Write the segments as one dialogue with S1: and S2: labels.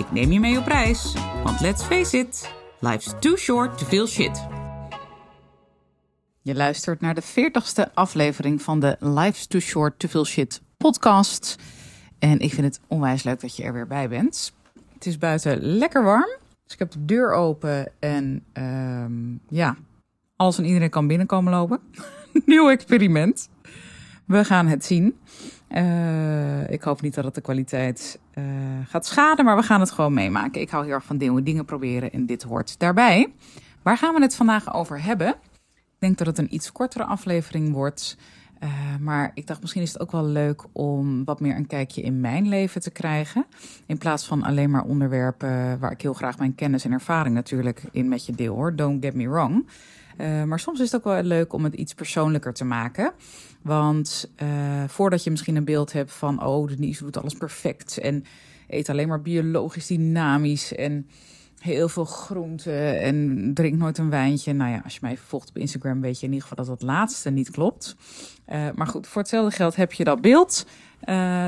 S1: Ik neem je mee op reis, want let's face it, life's too short to feel shit. Je luistert naar de 40ste aflevering van de Life's Too Short to Feel Shit podcast. En ik vind het onwijs leuk dat je er weer bij bent. Het is buiten lekker warm. Dus ik heb de deur open en ehm, ja, alles en iedereen kan binnenkomen lopen. Nieuw experiment. We gaan het zien. Uh, ik hoop niet dat het de kwaliteit uh, gaat schaden, maar we gaan het gewoon meemaken. Ik hou heel erg van nieuwe dingen proberen en dit hoort daarbij. Waar gaan we het vandaag over hebben? Ik denk dat het een iets kortere aflevering wordt. Uh, maar ik dacht, misschien is het ook wel leuk om wat meer een kijkje in mijn leven te krijgen. In plaats van alleen maar onderwerpen waar ik heel graag mijn kennis en ervaring natuurlijk in met je deel hoor. Don't get me wrong. Uh, maar soms is het ook wel leuk om het iets persoonlijker te maken. Want uh, voordat je misschien een beeld hebt van, oh, Denise doet alles perfect en eet alleen maar biologisch dynamisch en heel veel groenten en drinkt nooit een wijntje. Nou ja, als je mij volgt op Instagram weet je in ieder geval dat dat laatste niet klopt. Uh, maar goed, voor hetzelfde geld heb je dat beeld.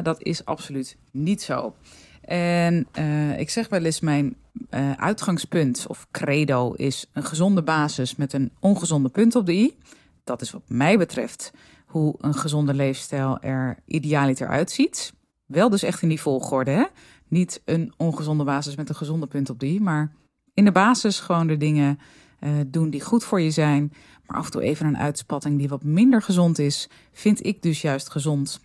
S1: Dat is absoluut niet zo. En uh, ik zeg wel eens, mijn uh, uitgangspunt of credo is een gezonde basis met een ongezonde punt op de i. Dat is wat mij betreft hoe een gezonde leefstijl er idealiter uitziet. Wel dus echt in die volgorde, hè? Niet een ongezonde basis met een gezonde punt op de i, maar in de basis gewoon de dingen uh, doen die goed voor je zijn. Maar af en toe even een uitspatting die wat minder gezond is, vind ik dus juist gezond.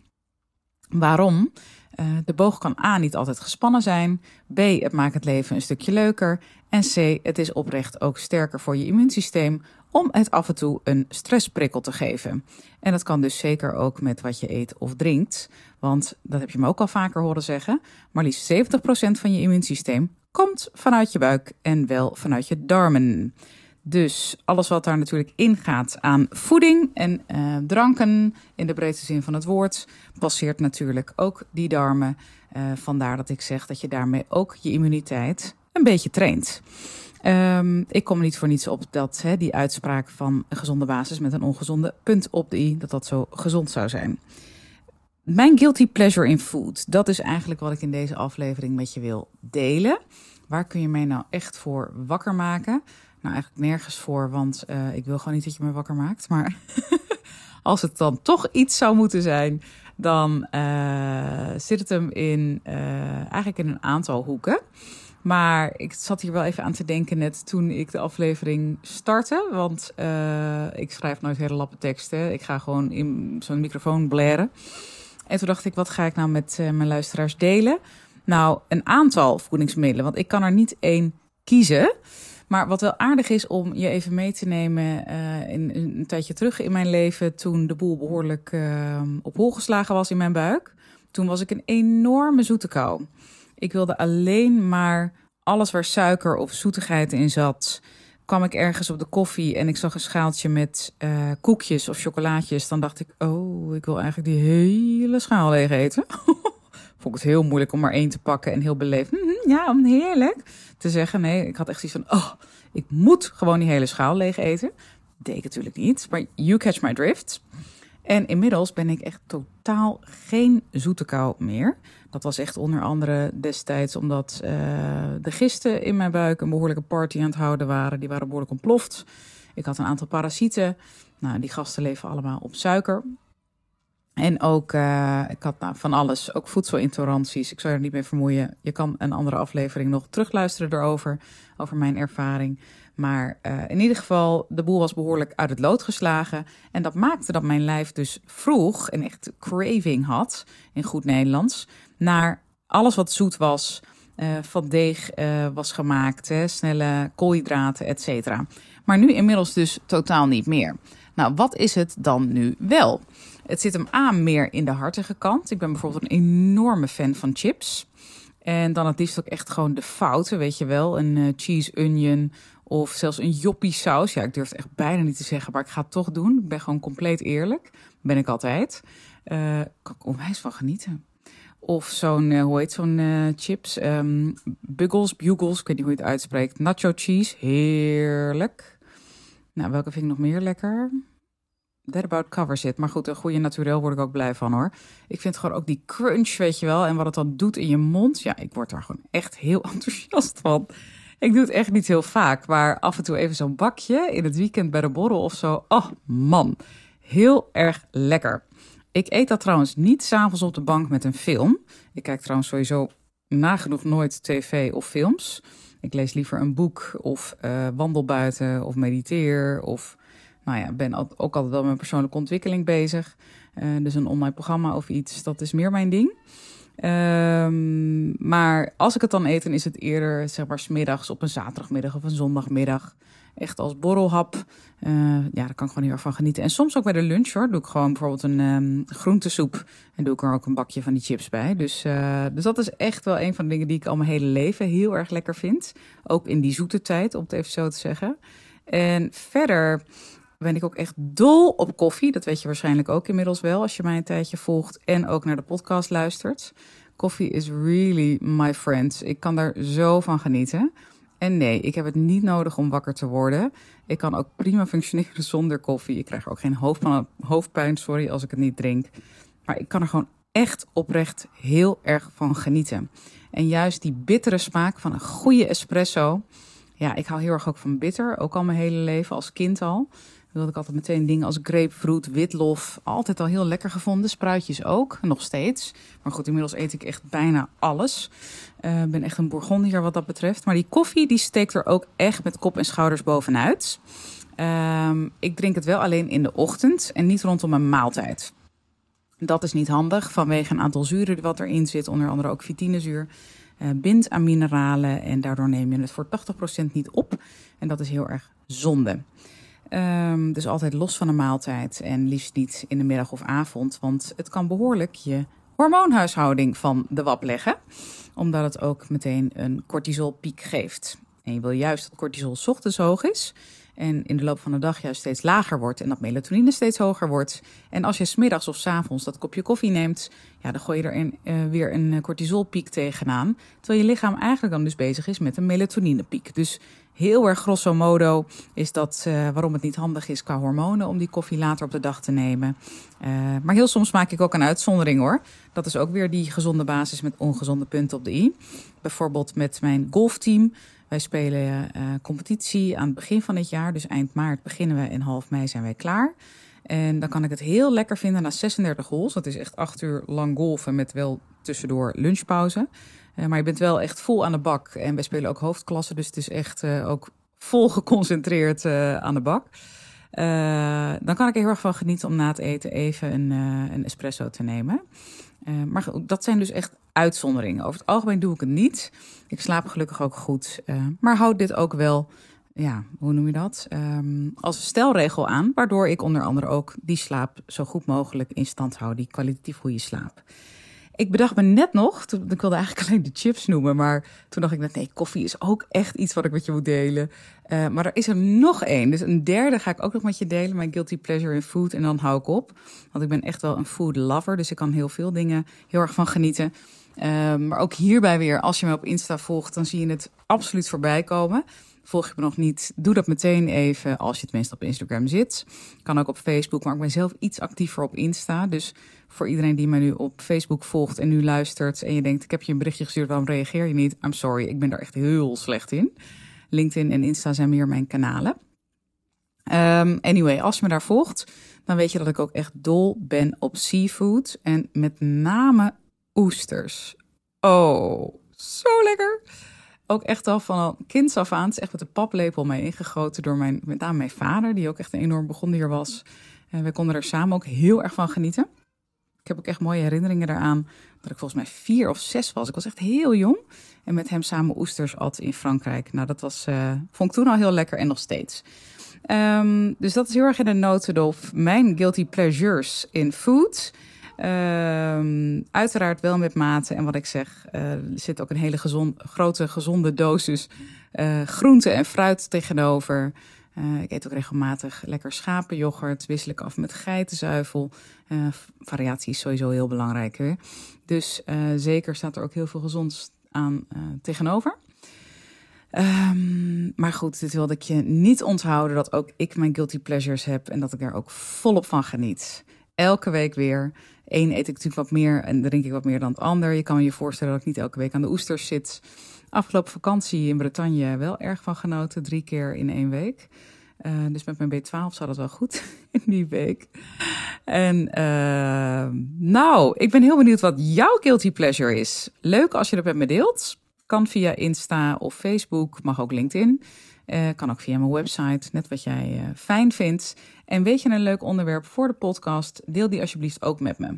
S1: Waarom? Uh, de boog kan A niet altijd gespannen zijn. B, het maakt het leven een stukje leuker. En C, het is oprecht ook sterker voor je immuunsysteem om het af en toe een stressprikkel te geven. En dat kan dus zeker ook met wat je eet of drinkt. Want dat heb je me ook al vaker horen zeggen. Maar liefst 70% van je immuunsysteem komt vanuit je buik en wel vanuit je darmen. Dus alles wat daar natuurlijk ingaat aan voeding en uh, dranken, in de breedste zin van het woord, passeert natuurlijk ook die darmen. Uh, vandaar dat ik zeg dat je daarmee ook je immuniteit een beetje traint. Um, ik kom niet voor niets op dat die uitspraak van een gezonde basis met een ongezonde punt op de i, dat dat zo gezond zou zijn. Mijn guilty pleasure in food, dat is eigenlijk wat ik in deze aflevering met je wil delen. Waar kun je mij nou echt voor wakker maken? Nou, eigenlijk nergens voor, want uh, ik wil gewoon niet dat je me wakker maakt. Maar als het dan toch iets zou moeten zijn, dan uh, zit het hem in, uh, eigenlijk in een aantal hoeken. Maar ik zat hier wel even aan te denken net toen ik de aflevering startte. Want ik schrijf nooit hele lappe teksten. Ik ga gewoon in zo'n microfoon blaren. En toen dacht ik, wat ga ik nou met mijn luisteraars delen? Nou, een aantal voedingsmiddelen. Want ik kan er niet één kiezen. Maar wat wel aardig is om je even mee te nemen uh, in, een tijdje terug in mijn leven, toen de boel behoorlijk uh, op hol geslagen was in mijn buik. Toen was ik een enorme zoete kou. Ik wilde alleen maar alles waar suiker of zoetigheid in zat. Kwam ik ergens op de koffie en ik zag een schaaltje met uh, koekjes of chocolaatjes. Dan dacht ik, oh, ik wil eigenlijk die hele schaal leeg eten. Vond ik het heel moeilijk om maar één te pakken en heel beleefd. -hmm, ja, heerlijk te zeggen. Nee, ik had echt zoiets van, oh, ik moet gewoon die hele schaal leeg eten. Deed ik natuurlijk niet, maar you catch my drift. En inmiddels ben ik echt totaal geen zoete kou meer. Dat was echt onder andere destijds omdat uh, de gisten in mijn buik een behoorlijke party aan het houden waren. Die waren behoorlijk ontploft. Ik had een aantal parasieten. Nou, die gasten leven allemaal op suiker. En ook, uh, ik had nou, van alles, ook voedselintoleranties. Ik zou er niet mee vermoeien. Je kan een andere aflevering nog terugluisteren erover, over mijn ervaring. Maar uh, in ieder geval, de boel was behoorlijk uit het lood geslagen. En dat maakte dat mijn lijf dus vroeg en echt craving had, in goed Nederlands, naar alles wat zoet was, uh, van deeg was gemaakt, hè, snelle koolhydraten, et cetera. Maar nu inmiddels dus totaal niet meer. Nou, wat is het dan nu wel? Het zit hem aan meer in de hartige kant. Ik ben bijvoorbeeld een enorme fan van chips. En dan het liefst ook echt gewoon de fouten, weet je wel. Een uh, cheese onion of zelfs een joppie saus. Ja, ik durf het echt bijna niet te zeggen, maar ik ga het toch doen. Ik ben gewoon compleet eerlijk. Ben ik altijd. Uh, kan ik onwijs van genieten. Of zo'n, uh, hoe heet zo'n uh, chips? Um, Buggles, Bugles, ik weet niet hoe je het uitspreekt. Nacho cheese, heerlijk. Nou, welke vind ik nog meer lekker? That about covers it. Maar goed, een goede naturel word ik ook blij van hoor. Ik vind gewoon ook die crunch, weet je wel. En wat het dan doet in je mond. Ja, ik word daar gewoon echt heel enthousiast van. Ik doe het echt niet heel vaak. Maar af en toe even zo'n bakje in het weekend bij de borrel of zo. Oh man, heel erg lekker. Ik eet dat trouwens niet s'avonds op de bank met een film. Ik kijk trouwens sowieso nagenoeg nooit tv of films. Ik lees liever een boek of uh, wandel buiten of mediteer of nou ja, ben ook altijd wel met persoonlijke ontwikkeling bezig. Uh, dus een online programma of iets, dat is meer mijn ding. Um, maar als ik het dan eet, dan is het eerder zeg maar smiddags op een zaterdagmiddag of een zondagmiddag. Echt als borrelhap. Uh, ja, daar kan ik gewoon heel erg van genieten. En soms ook bij de lunch hoor. Doe ik gewoon bijvoorbeeld een um, groentesoep. En doe ik er ook een bakje van die chips bij. Dus, uh, dus dat is echt wel een van de dingen die ik al mijn hele leven heel erg lekker vind. Ook in die zoete tijd, om het even zo te zeggen. En verder ben ik ook echt dol op koffie. Dat weet je waarschijnlijk ook inmiddels wel als je mij een tijdje volgt en ook naar de podcast luistert. Koffie is really my friend. Ik kan daar zo van genieten. En nee, ik heb het niet nodig om wakker te worden. Ik kan ook prima functioneren zonder koffie. Ik krijg ook geen hoofdpijn, hoofdpijn, sorry, als ik het niet drink. Maar ik kan er gewoon echt oprecht heel erg van genieten. En juist die bittere smaak van een goede espresso. Ja, ik hou heel erg ook van bitter. Ook al mijn hele leven, als kind al wilde ik altijd meteen dingen als grapefruit, witlof. Altijd al heel lekker gevonden. Spruitjes ook, nog steeds. Maar goed, inmiddels eet ik echt bijna alles. Ik uh, ben echt een bourgondier wat dat betreft. Maar die koffie, die steekt er ook echt met kop en schouders bovenuit. Um, ik drink het wel alleen in de ochtend en niet rondom een maaltijd. Dat is niet handig vanwege een aantal zuren wat erin zit. Onder andere ook vitinezuur. Uh, bindt aan mineralen en daardoor neem je het voor 80% niet op. En dat is heel erg zonde. Um, dus altijd los van een maaltijd en liefst niet in de middag of avond, want het kan behoorlijk je hormoonhuishouding van de wap leggen, omdat het ook meteen een cortisolpiek geeft. En je wil juist dat cortisol ochtends hoog is en in de loop van de dag juist steeds lager wordt en dat melatonine steeds hoger wordt. En als je smiddags of s avonds dat kopje koffie neemt, ja, dan gooi je er een, uh, weer een cortisolpiek tegenaan. Terwijl je lichaam eigenlijk dan dus bezig is met een melatoninepiek. Dus heel erg grosso modo is dat uh, waarom het niet handig is qua hormonen om die koffie later op de dag te nemen. Uh, maar heel soms maak ik ook een uitzondering hoor. Dat is ook weer die gezonde basis met ongezonde punten op de i. Bijvoorbeeld met mijn golfteam. Wij spelen uh, competitie aan het begin van het jaar. Dus eind maart beginnen we en half mei zijn wij klaar. En dan kan ik het heel lekker vinden na 36 holes. Dat is echt acht uur lang golfen met wel tussendoor lunchpauze. Uh, maar je bent wel echt vol aan de bak. En wij spelen ook hoofdklasse, dus het is echt uh, ook vol geconcentreerd uh, aan de bak. dan kan ik er heel erg van genieten om na het eten even een, een espresso te nemen. maar dat zijn dus echt uitzonderingen. Over het algemeen doe ik het niet. Ik slaap gelukkig ook goed. maar houd dit ook wel ja, hoe noem je dat? Um, als stelregel aan, waardoor ik onder andere ook die slaap zo goed mogelijk in stand hou, die kwalitatief goede slaap. Ik bedacht me net nog, toen, ik wilde eigenlijk alleen de chips noemen, maar toen dacht ik net, nee, koffie is ook echt iets wat ik met je moet delen. Uh, maar er is er nog één, dus een derde ga ik ook nog met je delen, mijn guilty pleasure in food. En dan hou ik op, want ik ben echt wel een food lover, dus ik kan heel veel dingen heel erg van genieten. Uh, maar ook hierbij weer, als je me op Insta volgt, dan zie je het absoluut voorbij komen. Volg je me nog niet, doe dat meteen even als je het meest op Instagram zit. Kan ook op Facebook, maar ik ben zelf iets actiever op Insta. Dus voor iedereen die mij nu op Facebook volgt en nu luistert en je denkt, ik heb je een berichtje gestuurd, waarom reageer je niet? I'm sorry, ik ben daar echt heel slecht in. LinkedIn en Insta zijn meer mijn kanalen. Um, anyway, als je me daar volgt, dan weet je dat ik ook echt dol ben op seafood en met name oesters. Oh, zo lekker ook echt al van kind af aan, het is echt met de paplepel mee ingegoten door mijn, met name mijn vader, die ook echt een enorm begonnier was. En we konden er samen ook heel erg van genieten. Ik heb ook echt mooie herinneringen daaraan dat ik volgens mij vier of zes was. Ik was echt heel jong en met hem samen oesters at in Frankrijk. Nou, dat was, uh, vond ik toen al heel lekker en nog steeds. Um, dus dat is heel erg in de notendop mijn guilty pleasures in food. Ehm, uiteraard wel met mate. En wat ik zeg, uh, er zit ook een hele gezond, grote gezonde dosis uh, groente en fruit tegenover. Uh, ik eet ook regelmatig lekker schapenyoghurt. Wissel ik af met geitenzuivel. variatie is sowieso heel belangrijk. Dus zeker staat er ook heel veel gezonds aan tegenover. Um, maar goed, dit wilde ik je niet onthouden dat ook ik mijn guilty pleasures heb en dat ik er ook volop van geniet. Elke week weer. Eén eet ik natuurlijk wat meer en drink ik wat meer dan het ander. Je kan je voorstellen dat ik niet elke week aan de oesters zit. Afgelopen vakantie in Bretagne wel erg van genoten, drie keer in één week. Uh, dus met mijn B12 zat het wel goed in die week. En uh, nou, ik ben heel benieuwd wat jouw guilty pleasure is. Leuk als je dat met me deelt. Kan via Insta of Facebook, mag ook LinkedIn. Uh, kan ook via mijn website, net wat jij uh, fijn vindt. En weet je een leuk onderwerp voor de podcast? Deel die alsjeblieft ook met me.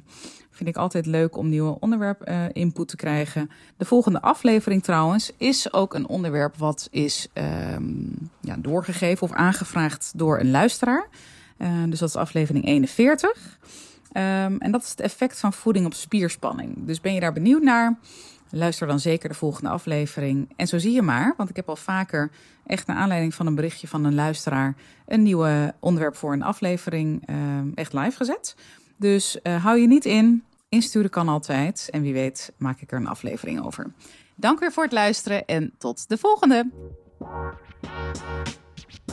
S1: Vind ik altijd leuk om nieuwe onderwerp uh, input te krijgen. De volgende aflevering trouwens is ook een onderwerp wat is um, ja, doorgegeven of aangevraagd door een luisteraar. dus dat is aflevering 41. Um, en dat is het effect van voeding op spierspanning. Dus ben je daar benieuwd naar? Luister dan zeker de volgende aflevering. En zo zie je maar, want ik heb al vaker echt naar aanleiding van een berichtje van een luisteraar een nieuwe onderwerp voor een aflevering uh, echt live gezet. Dus uh, hou je niet in. Insturen kan altijd. En wie weet maak ik er een aflevering over. Dank weer voor het luisteren en tot de volgende.